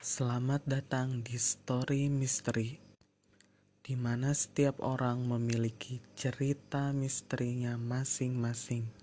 Selamat datang di Story Misteri, di mana setiap orang memiliki cerita misterinya masing-masing.